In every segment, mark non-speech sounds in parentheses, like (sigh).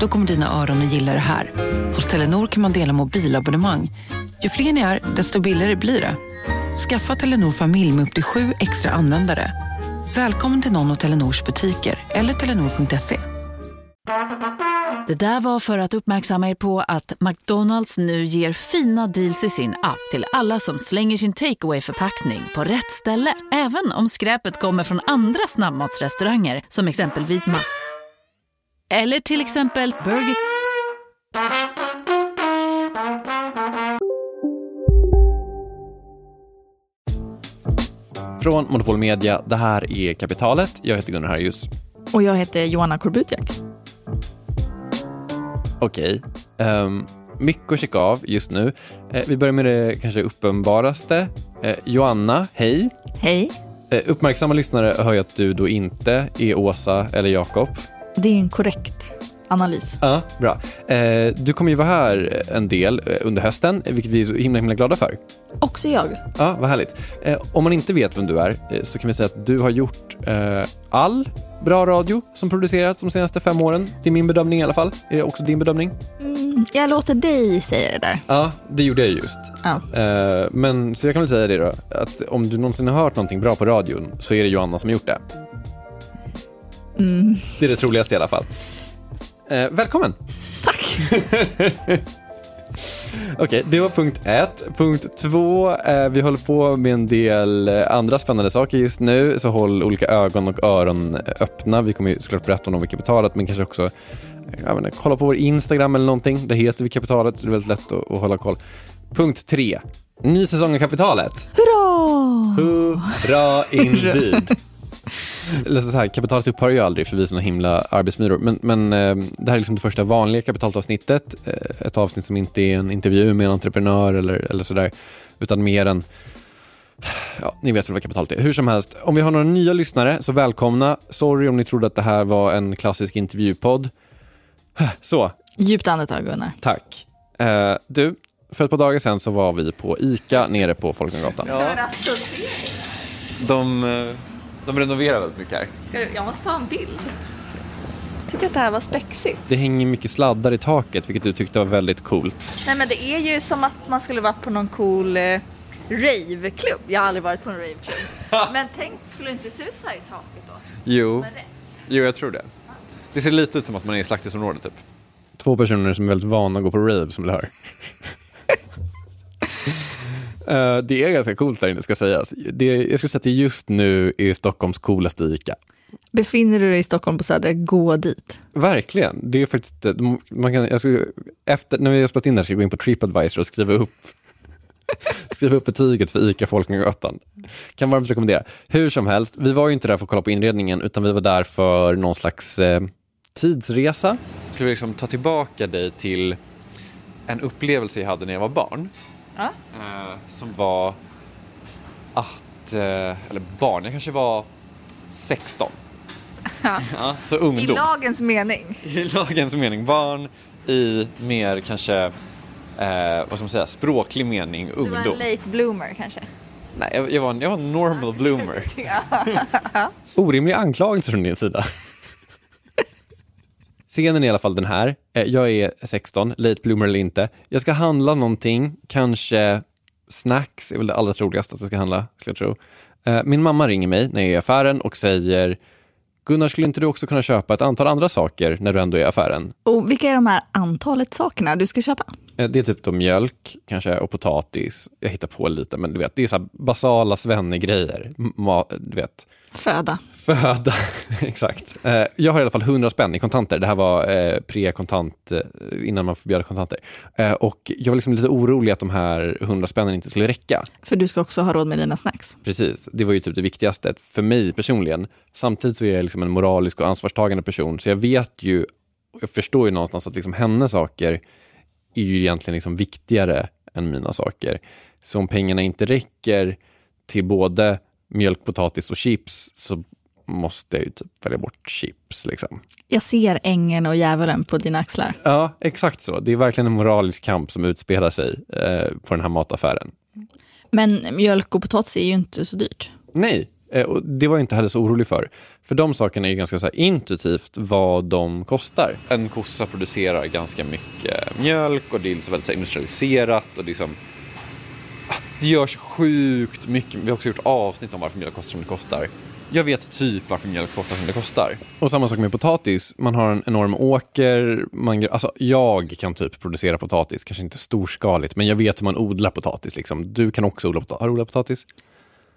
Då kommer dina öron att gilla det här. Hos Telenor kan man dela mobilabonnemang. Ju fler ni är, desto billigare blir det. Skaffa Telenor familj med upp till sju extra användare. Välkommen till någon av Telenors butiker eller telenor.se. Det där var för att uppmärksamma er på att McDonalds nu ger fina deals i sin app till alla som slänger sin takeaway förpackning på rätt ställe. Även om skräpet kommer från andra snabbmatsrestauranger som exempelvis Mac eller till exempel Burger... Från Monopol Media, det här är Kapitalet. Jag heter Gunnar Harjus. Och jag heter Johanna Korbutiak. Okej. Um, mycket att checka av just nu. Eh, vi börjar med det kanske uppenbaraste. Eh, Joanna, hej. Hej. Eh, uppmärksamma lyssnare hör ju att du då inte är Åsa eller Jakob. Det är en korrekt analys. Ja, bra. Eh, du kommer ju vara här en del eh, under hösten, vilket vi är så himla, himla glada för. Också jag. Ja, vad härligt. Eh, om man inte vet vem du är så kan vi säga att du har gjort eh, all bra radio som producerats de senaste fem åren. Det är min bedömning i alla fall. Är det också din bedömning? Mm, jag låter dig säga det där. Ja, det gjorde jag just. Ja. Eh, men så jag kan väl säga det då, att om du någonsin har hört någonting bra på radion så är det Joanna som har gjort det. Mm. Det är det troligaste i alla fall. Eh, välkommen! Tack. (laughs) Okej, det var punkt ett. Punkt två, eh, vi håller på med en del eh, andra spännande saker just nu, så håll olika ögon och öron eh, öppna. Vi kommer ju såklart berätta om dem i kapitalet, men kanske också eh, vet inte, kolla på vår Instagram eller någonting. Där heter vi kapitalet, så det är väldigt lätt att, att hålla koll. Punkt tre, ny säsong av kapitalet. Hurra! Hurra (laughs) indeed! Eller så här, kapitalet upphör ju aldrig för vi är såna himla arbetsmyror. Men, men eh, det här är liksom det första vanliga kapitalavsnittet. Eh, ett avsnitt som inte är en intervju med en entreprenör eller, eller sådär. Utan mer en Ja, ni vet väl vad kapitalet är. Hur som helst, om vi har några nya lyssnare så välkomna. Sorry om ni trodde att det här var en klassisk intervjupodd. (sighs) Så, Djupt andetag Gunnar. tack. Eh, du, för ett par dagar sedan så var vi på ICA nere på Folkungagatan. De, eh, de renoverar väldigt mycket här. Ska du, jag måste ta en bild. Jag tycker att det här var spexigt. Det hänger mycket sladdar i taket, vilket du tyckte var väldigt coolt. Nej men det är ju som att man skulle vara på någon cool eh, raveklubb. Jag har aldrig varit på en raveklubb. (laughs) men tänk, skulle det inte se ut så här i taket då? Jo, jo jag tror det. Det ser lite ut som att man är i slakthusområdet typ. Två personer som är väldigt vana att gå på rave som vill höra. (laughs) Eh, det är ganska coolt där inne ska sägas. Det, jag skulle säga att det just nu är Stockholms coolaste ICA. Befinner du dig i Stockholm på Söder, gå dit. Verkligen. Det är faktiskt, man kan, jag ska, efter, när vi har spelat in det här ska jag gå in på Tripadvisor och skriva upp (laughs) Skriva upp betyget för ICA Folkungagatan. Kan varmt rekommendera. Hur som helst, vi var ju inte där för att kolla på inredningen utan vi var där för någon slags eh, tidsresa. Skulle vi liksom ta tillbaka dig till en upplevelse jag hade när jag var barn. Ja. Eh, som var att, eh, eller barn, jag kanske var 16. Ja, så I ungdom. lagens mening. (laughs) I lagens mening, barn i mer kanske, eh, vad ska man säga, språklig mening, Du var en ungdom. late bloomer kanske. Nej, jag, jag, var, en- jag var en normal (laughs) bloomer. Orimliga anklagelser från din sida. Scenen är i alla fall den här. Eh, Jag är 16, late bloomer eller inte. Jag ska handla någonting, kanske snacks är väl det allra troligaste att jag ska handla, skulle jag tro. Eh, Min mamma ringer mig när jag är i affären och säger Gunnar, skulle inte du också kunna köpa ett antal andra saker när du ändå är i affären? Och vilka är de här antalet sakerna du ska köpa? Eh, Det är typ då mjölk kanske och potatis. Jag hittar på lite, men du vet, det är så basala svennegrejer. Du vet, Föda. föda. (laughs) Exakt. Eh, Jag har i alla fall 100 spänn i kontanter. Det här var eh, pre-kontant, eh, innan man förbjöd kontanter. Och jag var liksom lite orolig att de här 100 spännen inte skulle räcka. För du ska också ha råd med dina snacks. Precis, det var ju typ det viktigaste för mig personligen. Samtidigt så är jag liksom en moralisk och ansvarstagande person, så jag vet ju, jag förstår ju någonstans att liksom hennes saker är ju egentligen liksom viktigare än mina saker. Så om pengarna inte räcker till både mjölk, potatis och chips så måste jag ju typ välja bort chips. Liksom. Jag ser ängeln och djävulen på dina axlar. Ja, exakt så. Det är verkligen en moralisk kamp som utspelar sig eh, på den här mataffären. Men mjölk och potatis är ju inte så dyrt. Nej, eh, och det var jag inte heller så orolig för. För de sakerna är ju ganska så här intuitivt vad de kostar. En kossa producerar ganska mycket mjölk och det är liksom väldigt industrialiserat och liksom det görs sjukt mycket. Vi har också gjort avsnitt om varför mjölk kostar som det kostar. Jag vet typ varför mjölk kostar som det kostar. Och samma sak med potatis. Man har en enorm åker. Man, alltså, jag kan typ producera potatis, kanske inte storskaligt, men jag vet hur man odlar potatis. Liksom. Du kan också odla potatis. Har du odlat potatis?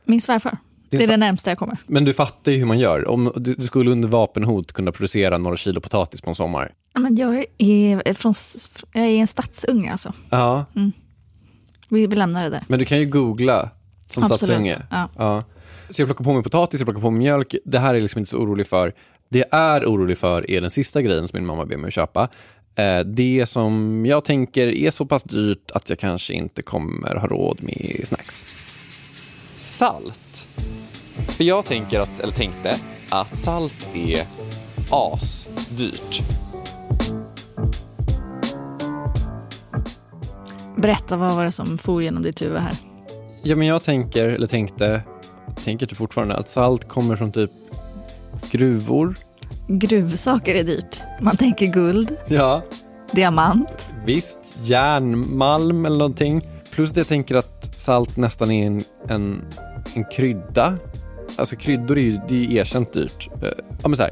Min svärfar. Det är det närmsta jag kommer. Men du fattar ju hur man gör. Om du, du skulle under vapenhot kunna producera några kilo potatis på en sommar. Men jag, är från, jag är en stadsunge alltså. Ja. Mm. Vi, vi lämnar det där. Men du kan ju googla som Absolut. stadsunge. Ja. Ja. Så jag plockar på mig potatis, jag plockar på mig mjölk. Det här är liksom inte så orolig för. Det jag är orolig för är den sista grejen som min mamma ber mig att köpa. Eh, Det som jag tänker är så pass dyrt att jag kanske inte kommer ha råd med snacks. Salt. För jag tänker att, eller tänkte att salt är asdyrt. Berätta, vad var det som for genom ditt huvud här? Ja, men jag tänker, eller tänkte, tänker typ fortfarande att salt kommer från typ gruvor. Gruvsaker är dyrt. Man tänker guld, Ja, diamant. visst. Järnmalm eller någonting. Plus att jag tänker att salt nästan är en, en, en krydda. Alltså kryddor är ju det är erkänt dyrt. Eh, Ja, men så här.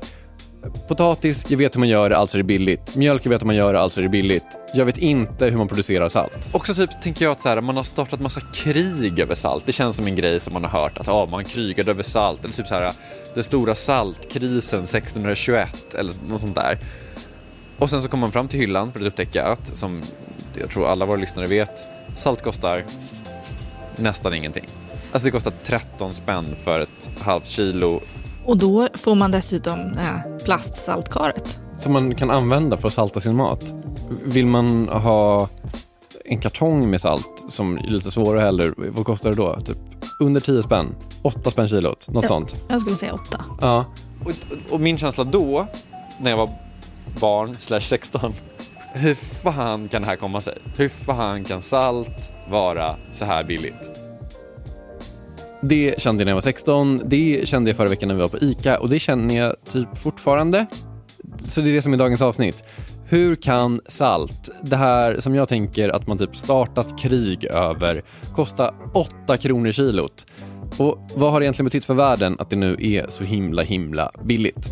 Potatis, jag vet hur man gör alltså det, alltså är det billigt. Mjölk, jag vet hur man gör alltså det, alltså är det billigt. Jag vet inte hur man producerar salt. Också typ tänker jag att så här, man har startat massa krig över salt. Det känns som en grej som man har hört att ah, man krigade över salt. Eller typ så här, den stora saltkrisen 1621 eller något sånt där. Och sen så kommer man fram till hyllan för att upptäcka att, som jag tror alla våra lyssnare vet, salt kostar nästan ingenting. Alltså det kostar 13 spänn för ett halvt kilo och då får man dessutom det här plastsaltkaret. som man kan använda för att salta sin mat. Vill man ha en kartong med salt som är lite svårare heller, vad kostar det då? Typ under 10 spänn? 8 spänn kilot? Något Ja. sånt. Jag skulle säga åtta. Ja. Och, och min känsla då, när jag var barn, slash 16, hur fan kan det här komma sig? Hur fan kan salt vara så här billigt? Det kände jag när jag var 16, det kände jag förra veckan när vi var på ICA och det känner jag typ fortfarande. Så det är det som är dagens avsnitt. Hur kan salt, det här som jag tänker att man typ startat krig över, kosta 8 kronor kilot? Och vad har det egentligen betytt för världen att det nu är så himla himla billigt?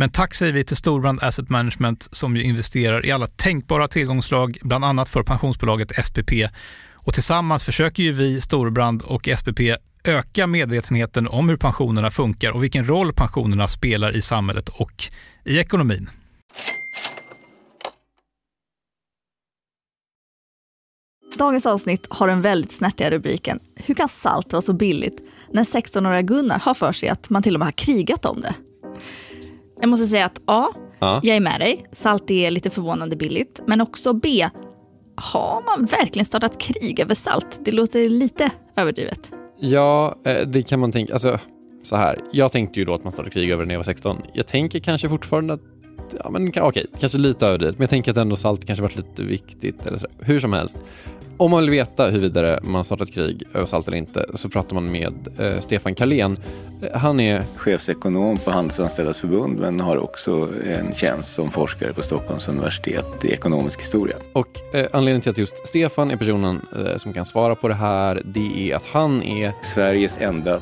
Men tack säger vi till Storbrand Asset Management som ju investerar i alla tänkbara tillgångslag, bland annat för pensionsbolaget SPP. Och tillsammans försöker ju vi, Storbrand och SPP öka medvetenheten om hur pensionerna funkar och vilken roll pensionerna spelar i samhället och i ekonomin. Dagens avsnitt har den väldigt snärtiga rubriken Hur kan salt vara så billigt när 16-åriga Gunnar har för sig att man till och med har krigat om det? Jag måste säga att A. Ja. Jag är med dig. Salt är lite förvånande billigt. Men också B. Har man verkligen startat krig över salt? Det låter lite överdrivet. Ja, eh, det kan man tänka. Alltså, så här. Jag tänkte ju då att man startade krig över när jag var 16. Jag tänker kanske fortfarande att Ja, men okej, kanske lite överdrivet, men jag tänker att ändå salt kanske varit lite viktigt. Eller så. Hur som helst. Om man vill veta huruvida man startat krig över salt eller inte så pratar man med eh, Stefan Kalén. Eh, Han är chefsekonom på Handelsanställdas förbund men har också en tjänst som forskare på Stockholms universitet i ekonomisk historia. Och eh, anledningen till att just Stefan är personen eh, som kan svara på det här, det är att han är... Sveriges enda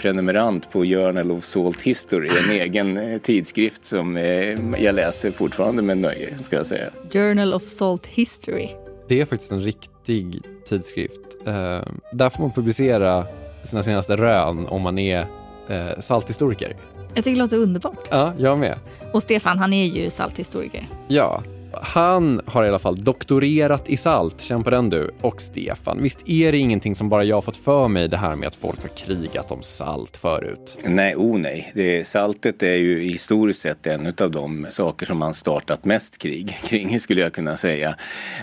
prenumerant på Journal of Salt History, en (laughs) egen eh, tidskrift som eh, jag läser fortfarande med nöje, ska jag säga. Journal of Salt History. Det är faktiskt en riktig tidskrift. Eh, där får man publicera sina senaste rön om man är eh, salthistoriker. Jag tycker det låter underbart. Ja, jag med. Och Stefan, han är ju salthistoriker. Ja, han har i alla fall doktorerat i salt, känn på den du. Och Stefan, visst är det ingenting som bara jag har fått för mig det här med att folk har krigat om salt förut? Nej, o nej. Det, saltet är ju historiskt sett en av de saker som man startat mest krig (laughs) kring, skulle jag kunna säga.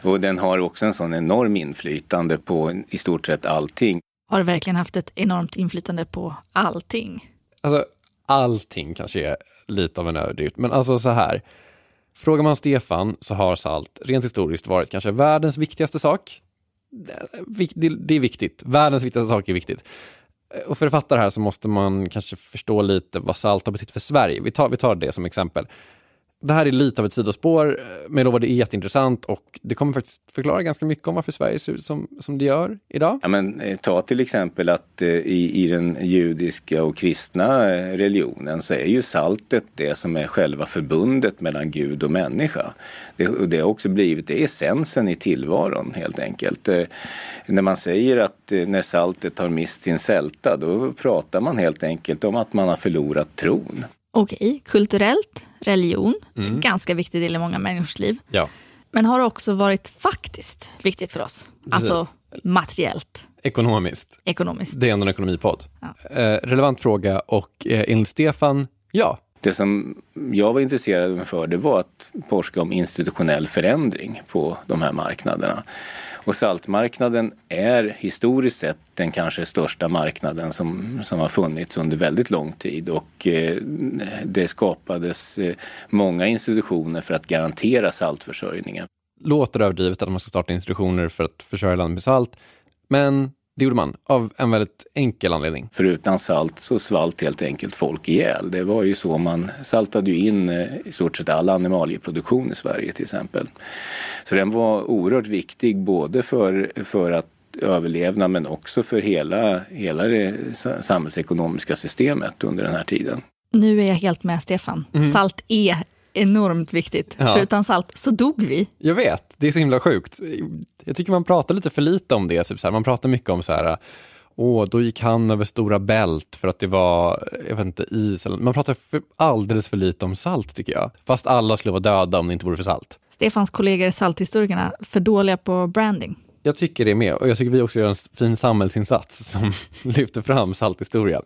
Och den har också en sån enorm inflytande på i stort sett allting. Har verkligen haft ett enormt inflytande på allting. Alltså, allting kanske är lite av en överdrift, men alltså så här. Frågar man Stefan så har salt rent historiskt varit kanske världens viktigaste sak. Det- är viktigt. Världens viktigaste sak är viktigt. Och för att fatta det här så måste man kanske förstå lite vad salt har betytt för Sverige. Vi tar, vi tar det som exempel. Det här är lite av ett sidospår, eh, men jag lovar det är jätteintressant och det kommer faktiskt förklara ganska mycket om varför Sverige ser ut som, som det gör idag. Ja, men, eh, ta till exempel att eh, i, i den judiska och kristna eh, religionen så är ju saltet det som är själva förbundet mellan Gud och människa. Det, och det har också blivit det är essensen i tillvaron helt enkelt. Eh, när man säger att eh, när saltet har mist sin sälta då pratar man helt enkelt om att man har förlorat tron. Okej, kulturellt, religion, ganska viktig del i många människors liv. Ja, Men har också varit faktiskt viktigt för oss. Alltså materiellt, ekonomiskt. ekonomiskt. Det är ändå en ekonomipodd. Ja. Eh, relevant fråga och eh, enligt Stefan, ja. Det som jag var intresserad för det var att forska om institutionell förändring på de här marknaderna. Och saltmarknaden är historiskt sett den kanske största marknaden som, som har funnits under väldigt lång tid och eh, det skapades eh, många institutioner för att garantera saltförsörjningen. Låter överdrivet att man ska starta institutioner för att försörja landet med salt, men det gjorde man av en väldigt enkel anledning. För utan salt så svalt helt enkelt folk ihjäl. Det var ju så man saltade ju in eh, i stort sett all animalieproduktion i Sverige till exempel. Så den var oerhört viktig både för, för att överlevna men också för hela, hela det sa- samhällsekonomiska systemet under den här tiden. Nu är jag helt med Stefan. Salt är enormt viktigt. Ja. För utan salt så dog vi. Jag vet, det är så himla sjukt. Jag tycker man pratar lite för lite om det. Typ så här. Man pratar mycket om så här, åh, då gick han över stora bält för att det var, jag vet inte, is. eller- Man pratar för, alldeles för lite om salt tycker jag. Fast alla skulle vara döda om det inte vore för salt. Stefans kollegor salthistorikerna för dåliga på branding. Jag tycker det med och jag tycker vi också gör en fin samhällsinsats (laughs) som lyfter fram salthistoria.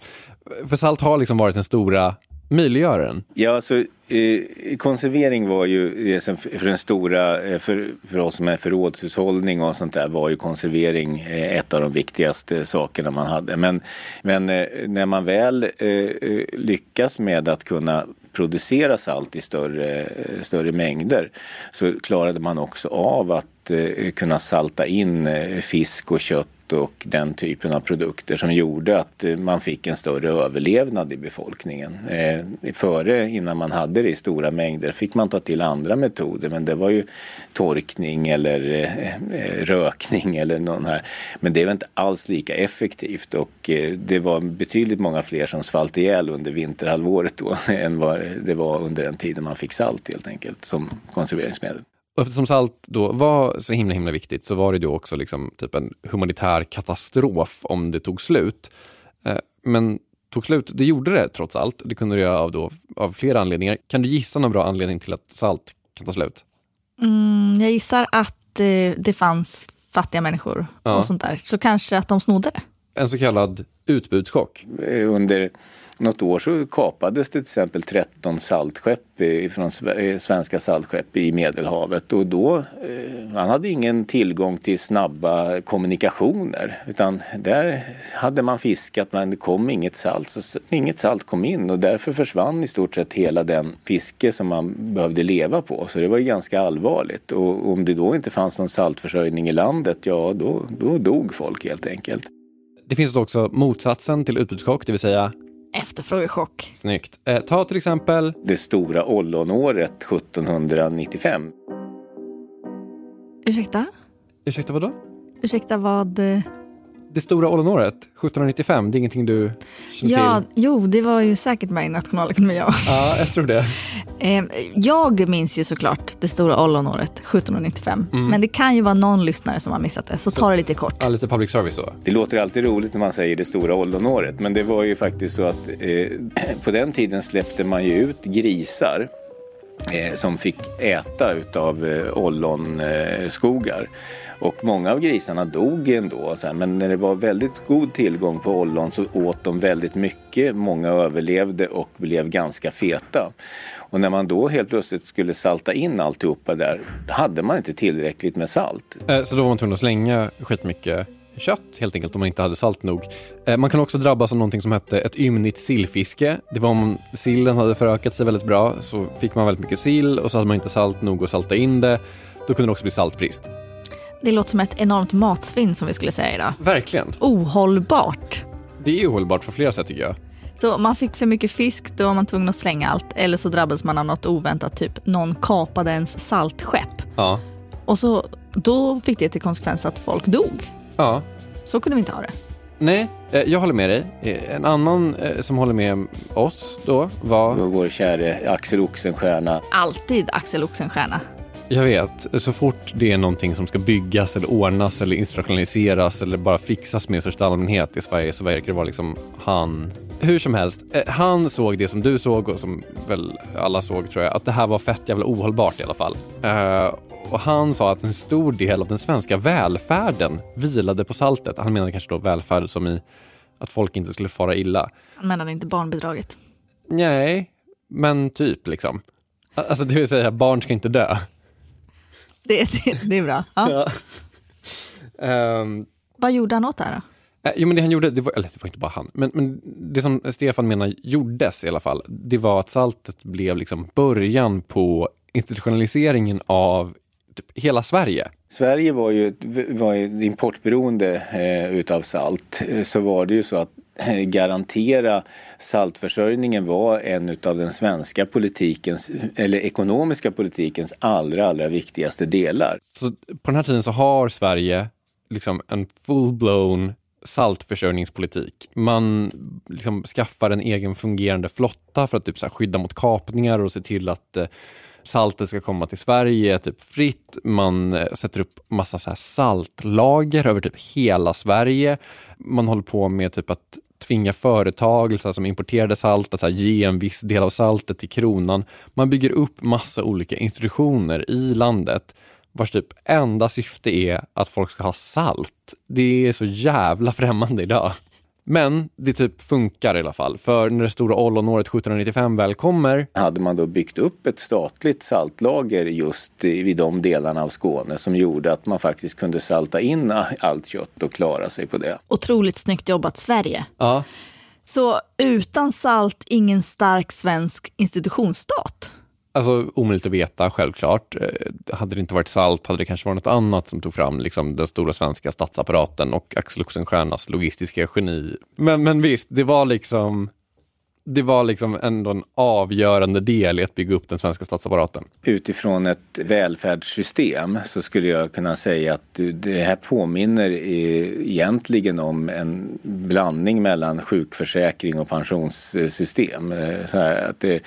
För salt har liksom varit den stora möjliggöraren. Ja, alltså, eh, konservering var ju det som för den stora, eh, för, för oss som är förrådshushållning och sånt där var ju konservering eh, ett av de viktigaste sakerna man hade. Men, men eh, när man väl eh, lyckas med att kunna producera salt i större, större mängder så klarade man också av att eh, kunna salta in fisk och kött och den typen av produkter som gjorde att eh, man fick en större överlevnad i befolkningen. Eh, före, innan man hade det i stora mängder, fick man ta till andra metoder men det var ju torkning eller eh, rökning (laughs) eller någon här. Men det var inte alls lika effektivt och det var betydligt många fler som svalt ihjäl under vinterhalvåret då (laughs) än vad det var under den tiden man fick salt helt enkelt som konserveringsmedel. Eftersom salt då var så himla himla viktigt så var det då också liksom typ en humanitär katastrof om det tog slut. Eh, Men tog slut, det gjorde det trots allt. Det kunde det göra av, då, av flera anledningar. Kan du gissa någon bra anledning till att salt kan ta slut? Mm, jag gissar att eh, det fanns fattiga människor Ja. och sånt där. Så kanske att de snodde det. En så kallad utbudschock. Under något år så kapades det till exempel 13 saltskepp från eh, svenska saltskepp i Medelhavet. Och då, eh, man hade ingen tillgång till snabba kommunikationer. Utan där hade man fiskat men det kom inget salt, så inget salt kom in. Och därför försvann i stort sett hela den fiske som man behövde leva på. Så det var ju ganska allvarligt. Och om det då inte fanns någon saltförsörjning i landet, ja då, då dog folk helt enkelt. Det finns också motsatsen till utbudschock, det vill säga Efterfrågechock. snyggt. Eh, ta till exempel det stora ollonåret 1795. Ursäkta? Ursäkta, vadå? Ursäkta vad? Eh, Det stora ollonåret, 1795, det är ingenting du känner Ja, till? jo, det var ju säkert med i nationalekonomi. Ja. Ja, jag tror det. Eh, Jag minns ju såklart det stora ollonåret 1795. Mm. Men det kan ju vara någon lyssnare som har missat det, så ta det lite kort. Ja, lite public service så. Det låter alltid roligt när man säger det stora ollonåret men det var ju faktiskt så att eh, (clears throat) på den tiden släppte man ju ut grisar eh, som fick äta utav eh, ollonskogar. Och många av grisarna dog ändå. Men när det var väldigt god tillgång på ollon så åt de väldigt mycket. Många överlevde och blev ganska feta. Och när man då helt plötsligt skulle salta in alltihopa där hade man inte tillräckligt med salt. Eh, så då var man tvungen att slänga skitmycket kött helt enkelt om man inte hade salt nog. Eh, man kan också drabbas av någonting som hette ett ymnigt sillfiske. Det var om sillen hade förökat sig väldigt bra så fick man väldigt mycket sill och så hade man inte salt nog att salta in det. Då kunde det också bli saltbrist. Det låter som ett enormt matsvinn som vi skulle säga idag. Verkligen. Ohållbart. Det är ohållbart på flera sätt tycker jag. Så man fick för mycket fisk, då var man tvungen att slänga allt. Eller så drabbades man av något oväntat, typ någon kapade ens saltskepp. Ja. Och så, då fick det till konsekvens att folk dog. Ja. Så kunde vi inte ha det. Nej, eh, jag håller med dig. Eh, En annan eh, som håller med oss då var, vår käre Axel Oxenstierna Alltid Axel Oxenstierna. Jag vet, så fort det är någonting som ska byggas eller ordnas eller institutionaliseras eller bara fixas med i största allmänhet i Sverige så verkar det vara liksom han. Hur som helst, eh, han såg det som du såg och som väl alla såg tror jag, att det här var fett jävla ohållbart i alla fall. Eh, och han sa att en stor del av den svenska välfärden vilade på saltet. Han menade kanske då välfärd som i att folk inte skulle fara illa. Han menade inte barnbidraget. Nej, men typ liksom. Alltså det vill säga, barn ska inte dö. Det, det, (laughs) det är bra. Ja. Ehm, Vad gjorde han åt det här då? eh, jo men det han gjorde, det var, eller det var inte bara han, men, men det som Stefan menar gjordes i alla fall, det var att saltet blev liksom början på institutionaliseringen av typ hela Sverige. Sverige var ju, var ju importberoende eh, utav salt. Eh, Så var det ju så att Eh, garantera saltförsörjningen var en utav den svenska politikens, eller ekonomiska politikens allra, allra viktigaste delar. Så på den här tiden så har Sverige liksom en full-blown saltförsörjningspolitik. Man liksom skaffar en egen fungerande flotta för att typ så här skydda mot kapningar och se till att eh, saltet ska komma till Sverige typ fritt. Man eh, sätter upp massa så här saltlager över typ hela Sverige. Man håller på med typ att tvinga företag så här, som importerade salt att så här, ge en viss del av saltet till kronan. Man bygger upp massa olika institutioner i landet vars typ enda syfte är att folk ska ha salt. Det är så jävla främmande idag. Men det typ funkar i alla fall. För när det stora ollonåret 1795 väl kommer, Hade man då byggt upp ett statligt saltlager just i- vid de delarna av Skåne som gjorde att man faktiskt kunde salta in allt kött och klara sig på det. Otroligt snyggt jobbat Sverige. ja, Så utan salt, ingen stark svensk institutionsstat. Alltså omöjligt att veta, självklart. Eh, hade det inte varit salt hade det kanske varit något annat som tog fram liksom, den stora svenska statsapparaten och Axel Oxenstiernas logistiska geni. Men, men visst, det var liksom det var liksom ändå en avgörande del i att bygga upp den svenska statsapparaten. Utifrån ett välfärdssystem så skulle jag kunna säga att det här påminner egentligen om en blandning mellan sjukförsäkring och pensionssystem. Eh, så här, att det,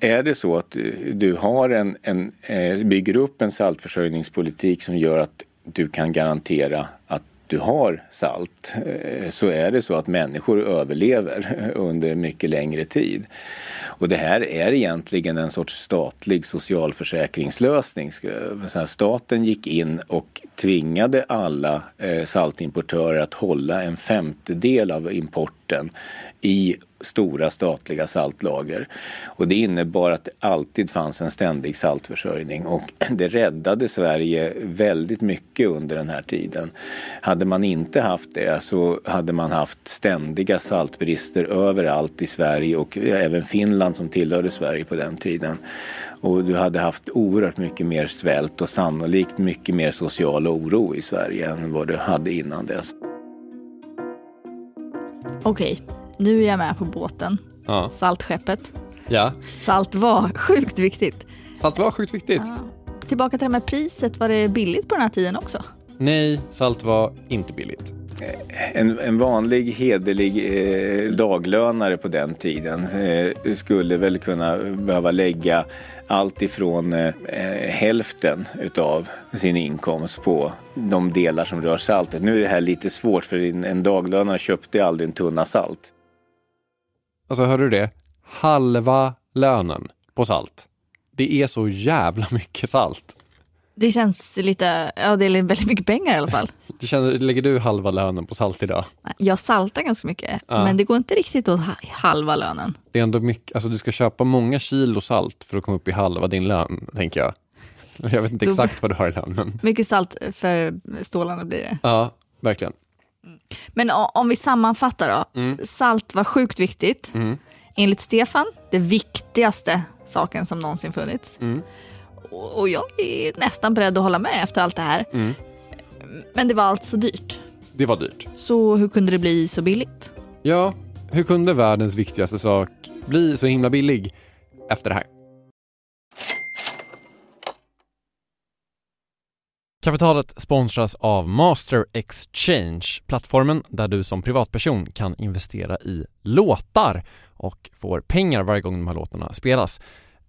är det så att du- har en, en, eh, bygger upp en saltförsörjningspolitik som gör att du kan garantera att du har salt eh, så är det så att människor överlever (laughs) under mycket längre tid. Och det här är egentligen en sorts statlig socialförsäkringslösning. Staten gick in och tvingade alla eh, saltimportörer att hålla en femtedel av importen i stora statliga saltlager. Och det innebar att det alltid fanns en ständig saltförsörjning och (clears throat) det räddade Sverige väldigt mycket under den här tiden. Hade man inte haft det så hade man haft ständiga saltbrister överallt i Sverige och även Finland som tillhörde Sverige på den tiden. Och du hade haft oerhört mycket mer svält och sannolikt mycket mer social oro i Sverige än vad du hade innan dess. Okej, nu är jag med på båten. Ja. Saltskeppet. ja. Salt var sjukt viktigt. Salt var sjukt viktigt. Ja. Tillbaka till det här med priset, var det billigt på den här tiden också? Nej, salt var inte billigt. En, en vanlig hederlig eh, daglönare på den tiden eh, skulle väl kunna behöva lägga allt ifrån eh, hälften utav sin inkomst på de delar som rör saltet. Nu är det här lite svårt för en, en daglönare köpte aldrig en tunna salt. Alltså hörde du det? Halva lönen på salt. Det är så jävla mycket salt. Det känns lite, ja det är väldigt mycket pengar i alla fall. (laughs) Du känner, lägger du halva lönen på salt idag? Jag saltar ganska mycket, Ja. men det går inte riktigt åt ha- halva lönen. Det är ändå mycket, alltså du ska köpa många kilo salt för att komma upp i halva din lön, tänker jag. (laughs) Jag vet inte Då- exakt vad du har i lön, men Mycket salt för stålarna blir det. ja, verkligen. Men om vi sammanfattar då. Mm. Salt var sjukt viktigt. Enligt Stefan, det viktigaste saken som någonsin funnits. Mm. Och jag är nästan beredd att hålla med efter allt det här. Mm. Men det var alltså dyrt. Det var dyrt. Så hur kunde det bli så billigt? Ja, hur kunde världens viktigaste sak bli så himla billig efter det här? Kapitalet sponsras av Master Exchange, plattformen där du som privatperson kan investera i låtar och får pengar varje gång de här låtarna spelas.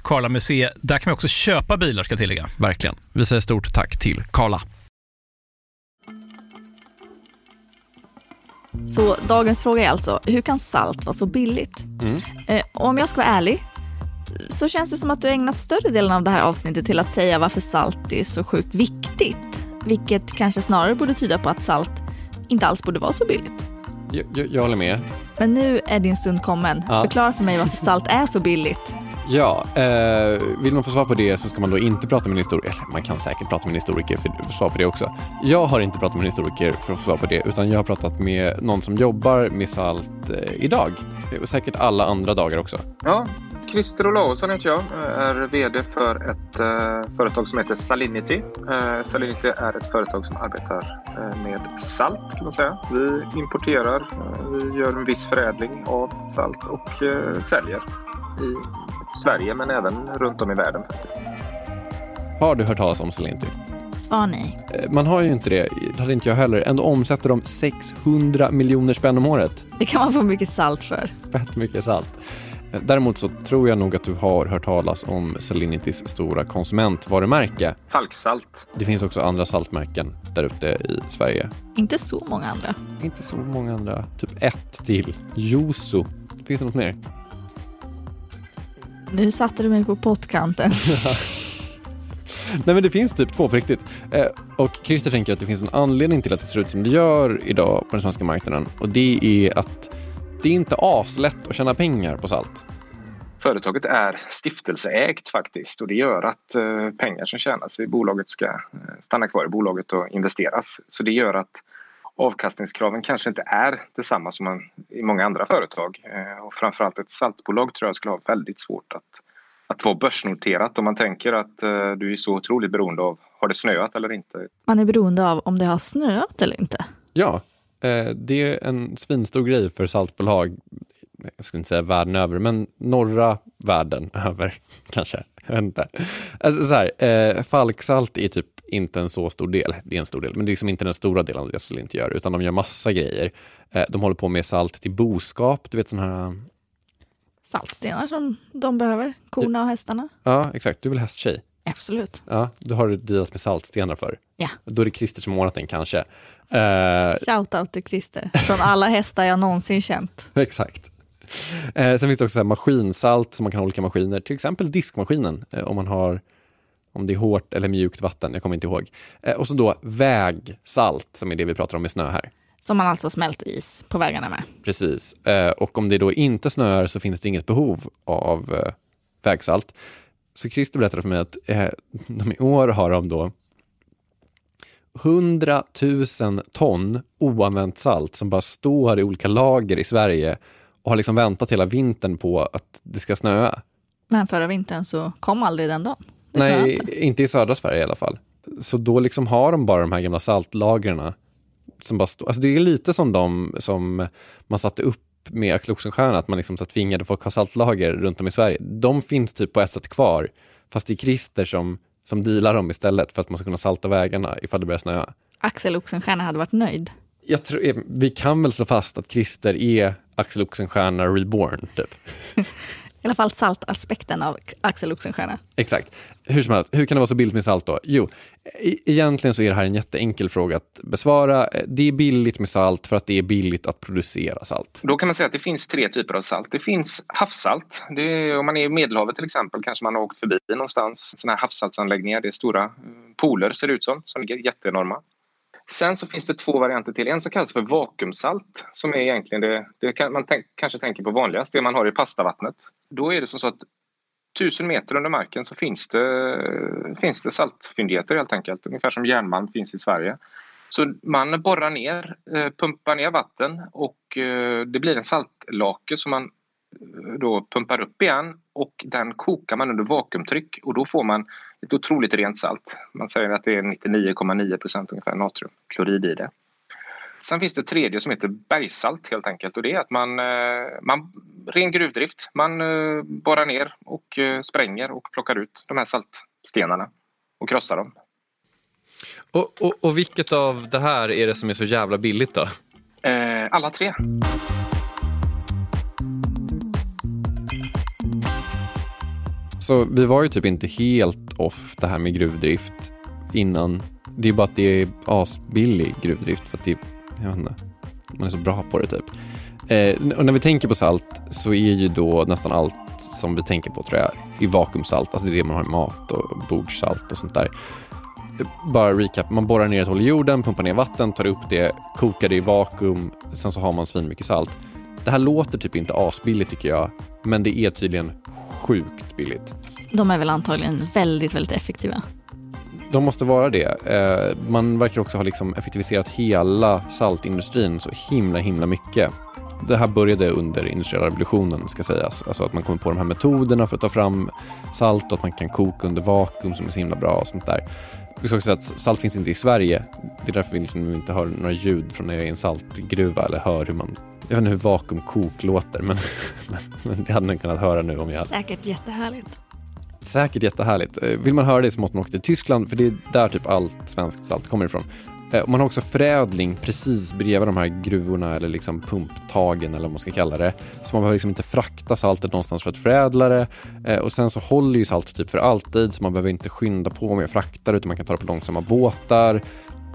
Karla Museet. Där kan man också köpa bilar ska jag tillägga. Verkligen. Vi säger stort tack till Karla. Så dagens fråga är alltså, hur kan salt vara så billigt? Mm. Eh, om jag ska vara ärlig så känns det som att du ägnat större delen av det här avsnittet till att säga varför salt är så sjukt viktigt. Vilket kanske snarare borde tyda på att salt inte alls borde vara så billigt. Jag, jag, jag håller med. Men nu är din stund kommen. Ja. Förklara för mig varför salt är så billigt. Ja, eh, vill man få svar på det så ska man då inte prata med en historiker. Eller man kan säkert prata med en historiker för att få svar på det också. Jag har inte pratat med en historiker för att få svar på det, utan jag har pratat med någon som jobbar med salt eh, idag. Och säkert alla andra dagar också. Ja, Christer Olausson heter jag. är VD för ett eh, företag som heter Salinity. Eh, Salinity är ett företag som arbetar eh, med salt kan man säga. Vi importerar, eh, vi gör en viss förädling av salt och eh, säljer i Sverige men även runt om i världen faktiskt. Har du hört talas om Salinity? Svar nej. Eh, Man har ju inte det, det hade inte jag heller. Ändå omsätter de 600 miljoner spänn om året. Det kan man få mycket salt för. Fett mycket salt. Eh, Däremot så tror jag nog att du har hört talas om Salinitys stora konsumentvarumärke. Falksalt. Det finns också andra saltmärken där ute i Sverige. Inte så många andra. Inte så många andra. Typ ett till. Joso. Finns det något mer? Nu satte du mig på pottkanten. (laughs) Nej men det finns typ två på riktigt. Eh, och Christer tänker att det finns en anledning till att det ser ut som det gör idag på den svenska marknaden. Och det är att det är inte aslätt att tjäna pengar på salt. Företaget är stiftelseägt faktiskt och det gör att eh, pengar som tjänas i bolaget ska eh, stanna kvar i bolaget och investeras. Så det gör att avkastningskraven kanske inte är detsamma som man, i många andra företag. Eh, och framförallt ett saltbolag tror jag skulle ha väldigt svårt att, att vara börsnoterat om man tänker att eh, du är så otroligt beroende av har det snöat eller inte. Man är beroende av om det har snöat eller inte. Ja, eh, det är en svinstor grej för saltbolag. Jag skulle inte säga världen över, men norra världen (laughs) över kanske. Jag vet inte. Alltså så här, eh, falksalt är typ inte en så stor del, det är en stor del, men det är liksom inte den stora delen av det som inte gör, utan de gör massa grejer. Eh, de håller på med salt till boskap, du vet sådana här, Saltstenar som de behöver, korna och hästarna. ja exakt, du är väl hästtjej? Absolut. Ja, då har du dealat med saltstenar för. Ja. Då är det Christer som ordnat den kanske. Eh, Shoutout till Christer. Från alla hästar jag någonsin känt. (laughs) Exakt. Eh, sen finns det också så maskinsalt som man kan ha olika maskiner, till exempel diskmaskinen eh, om man har om det är hårt eller mjukt vatten, jag kommer inte ihåg. Eh, och så då vägsalt som är det vi pratar om med snö här. Som man alltså smälter is på vägarna med. Precis. Och om det då inte snöar så finns det inget behov av vägsalt. Så Christer berättade för mig att de i år har de då 100 000 ton oanvänt salt som bara står i olika lager i Sverige och har liksom väntat hela vintern på att det ska snöa. Men förra vintern så kom aldrig den dagen. Det Nej, inte. inte i södra Sverige i alla fall. Så då liksom har de bara de här gamla saltlagren som bara står. Alltså det är lite som de som man satte upp med Axel Oxenstierna, att man liksom så tvingade folk att ha saltlager runt om i Sverige. De finns typ på ett sätt kvar, fast det är Christer som, som dealar dem istället för att man ska kunna salta vägarna ifall det börjar snöa. Axel Oxenstierna hade varit nöjd. Jag tror, eh, vi kan väl slå fast att Christer är Axel Oxenstierna reborn, typ. (laughs) I alla fall saltaspekten av Axel Oxenstierna. Exakt. Hur som helst, hur kan det vara så billigt med salt då? Jo, e- egentligen så är det här en jätteenkel fråga att besvara. Det är billigt med salt för att det är billigt att producera salt. Då kan man säga att det finns tre typer av salt. Det finns havssalt. Det är, om man är i Medelhavet till exempel kanske man har åkt förbi någonstans. Sådana här havssaltsanläggningar. Det är stora eh, pooler ser det ut som, som ligger jätteenorma. Sen så finns det två varianter till. En som kallas för vakuumsalt som är egentligen det, det kan, man tänk, kanske tänker på vanligast, det man har i pastavattnet. Då är det som så att tusen meter under marken så finns det, finns det saltfyndigheter helt enkelt. Ungefär som järnmalm finns i Sverige. Så man borrar ner, eh, pumpar ner vatten och eh, det blir en saltlake som man då pumpar upp igen och den kokar man under vakuumtryck och då får man ett otroligt rent salt. Man säger att det är 99,9 procent ungefär natriumklorid i det. Sen finns det tredje som heter bergssalt helt enkelt och det är att man, man ren gruvdrift. Man eh, borrar ner och eh, spränger och plockar ut de här saltstenarna och krossar dem. Och, och, och vilket av det här är det som är så jävla billigt då? Eh, alla tre. Alltså, vi var ju typ inte helt off det här med gruvdrift innan. Det är bara att det är asbillig gruvdrift för att det, jag vet inte, man är så bra på det typ. Eh, och när vi tänker på salt så är ju då nästan allt som vi tänker på tror jag i vakuumsalt, alltså det är det man har i mat och bordssalt och sånt där. Bara recap, man borrar ner ett hål i jorden, pumpar ner vatten, tar upp det, kokar det i vakuum, sen så har man svin mycket salt. Det här låter typ inte asbilligt tycker jag, men det är tydligen sjukt billigt. De är väl antagligen väldigt, väldigt effektiva. De måste vara det. Eh, man verkar också ha liksom effektiviserat hela saltindustrin så himla, himla mycket. Det här började under industriella revolutionen ska sägas. Alltså att man kom på de här metoderna för att ta fram salt och att man kan koka under vakuum som är så himla bra och sånt där. Vi ska också säga att salt finns inte i Sverige. Det är därför vi liksom inte hör några ljud från när jag är i en saltgruva eller hör hur man jag vet inte hur vakuumkok låter (laughs) men, men det hade ni kunnat höra nu om jag Säkert jättehärligt. Säkert jättehärligt. Eh, Vill man höra det så måste man åka till Tyskland för det är där typ allt svenskt salt kommer ifrån. Eh, Man har också förädling precis bredvid de här gruvorna eller liksom pumptagen eller vad man ska kalla det. Så man behöver liksom inte frakta saltet någonstans för att förädla det. Eh, Och sen så håller ju salt typ för alltid så man behöver inte skynda på med att frakta det utan man kan ta det på långsamma båtar.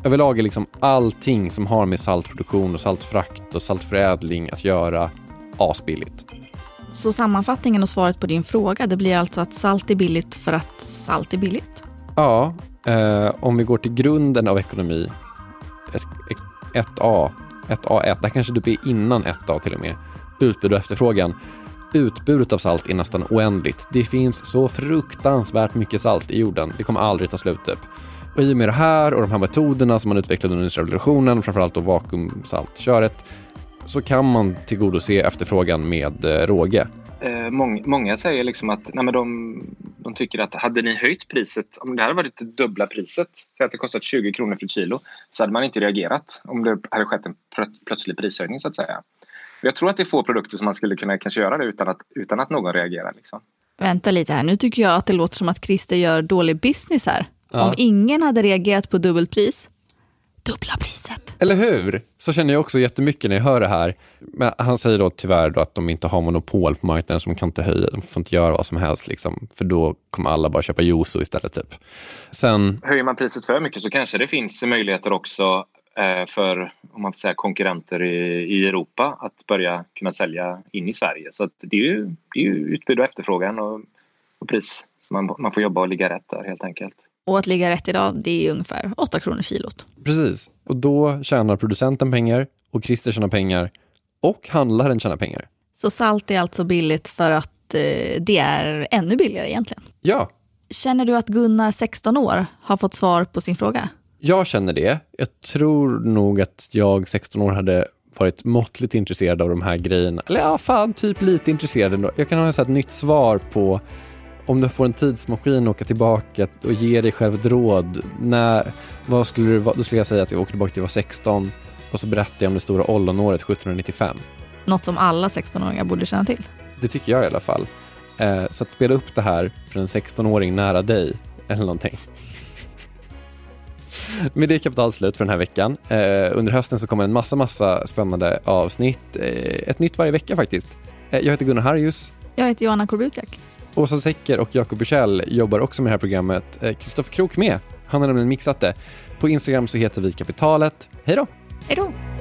Överlag är liksom allting som har med saltproduktion och saltfrakt och saltförädling att göra asbilligt. Så sammanfattningen och svaret på din fråga, det blir alltså att salt är billigt för att salt är billigt? Ja, eh, om vi går till grunden av ekonomi, ett, ett, 1A, 1A1, det här kanske typ är innan 1A till och med, utbud och efterfrågan. Utbudet av salt är nästan oändligt. Det finns så fruktansvärt mycket salt i jorden. Det kommer aldrig ta slut typ. Och i och med det här och de här metoderna som man utvecklade under revolutionen, framförallt då vakuumsaltköret, så kan man tillgodose efterfrågan med eh, råge. Eh, många, säger liksom att nej men de, de tycker att hade ni höjt priset, om det hade varit det dubbla priset, säg att det kostat 20 kronor för ett kilo, så hade man inte reagerat om det hade skett en plö- plötslig prishöjning så att säga. Jag tror att det är få produkter som man skulle kunna kanske göra det utan att, utan att någon reagerar. Liksom. Vänta lite här, nu tycker jag att det låter som att Christer gör dålig business här. Om ingen hade reagerat på dubbelpris, dubbla priset. Eller hur? Så känner jag också jättemycket när jag hör det här. Men han säger då tyvärr då att de inte har monopol på marknaden så de kan inte höja, de får inte göra vad som helst liksom. För då kommer alla bara köpa juice istället typ. Sen, Höjer man priset för mycket så kanske det finns möjligheter också eh, för om man får säga, konkurrenter i, i Europa att börja kunna sälja in i Sverige. Så att det, är ju, det är ju utbud och efterfrågan och, och pris. Så man, man får jobba och ligga rätt där helt enkelt. Och att ligga rätt idag, det är ungefär 8 kronor kilot. precis. Och då tjänar producenten pengar och Christer tjänar pengar och handlaren tjänar pengar. Så salt är alltså billigt för att eh, det är ännu billigare egentligen. Ja, Känner du att Gunnar, 16 år, har fått svar på sin fråga? jag känner det. Jag tror nog att jag 16 år hade varit måttligt intresserad av de här grejerna. Eller ja, fan, typ lite intresserad ändå. Jag kan ha ett nytt svar på om du får en tidsmaskin och åka tillbaka och ge dig själv ett råd. När, vad skulle du, då skulle jag säga att jag åker tillbaka till jag var 16 och så berättar jag om det stora ollonåret 1795. Något som alla 16-åringar borde känna till. Det tycker jag i alla fall. Eh, så att spela upp det här för en 16-åring nära dig eller någonting. (laughs) Med det är kapital slut för den här veckan. Eh, under hösten så kommer en massa, massa spännande avsnitt. Eh, ett nytt varje vecka faktiskt. Jag heter Gunnar Harjus. Jag heter Johanna Korbutiak. Åsa Secker och Jakob Bursell jobbar också med det här programmet. Eh, Kristoffer Krook med. Han har nämligen mixat det. På Instagram så heter vi Kapitalet. Hej då! Hej då!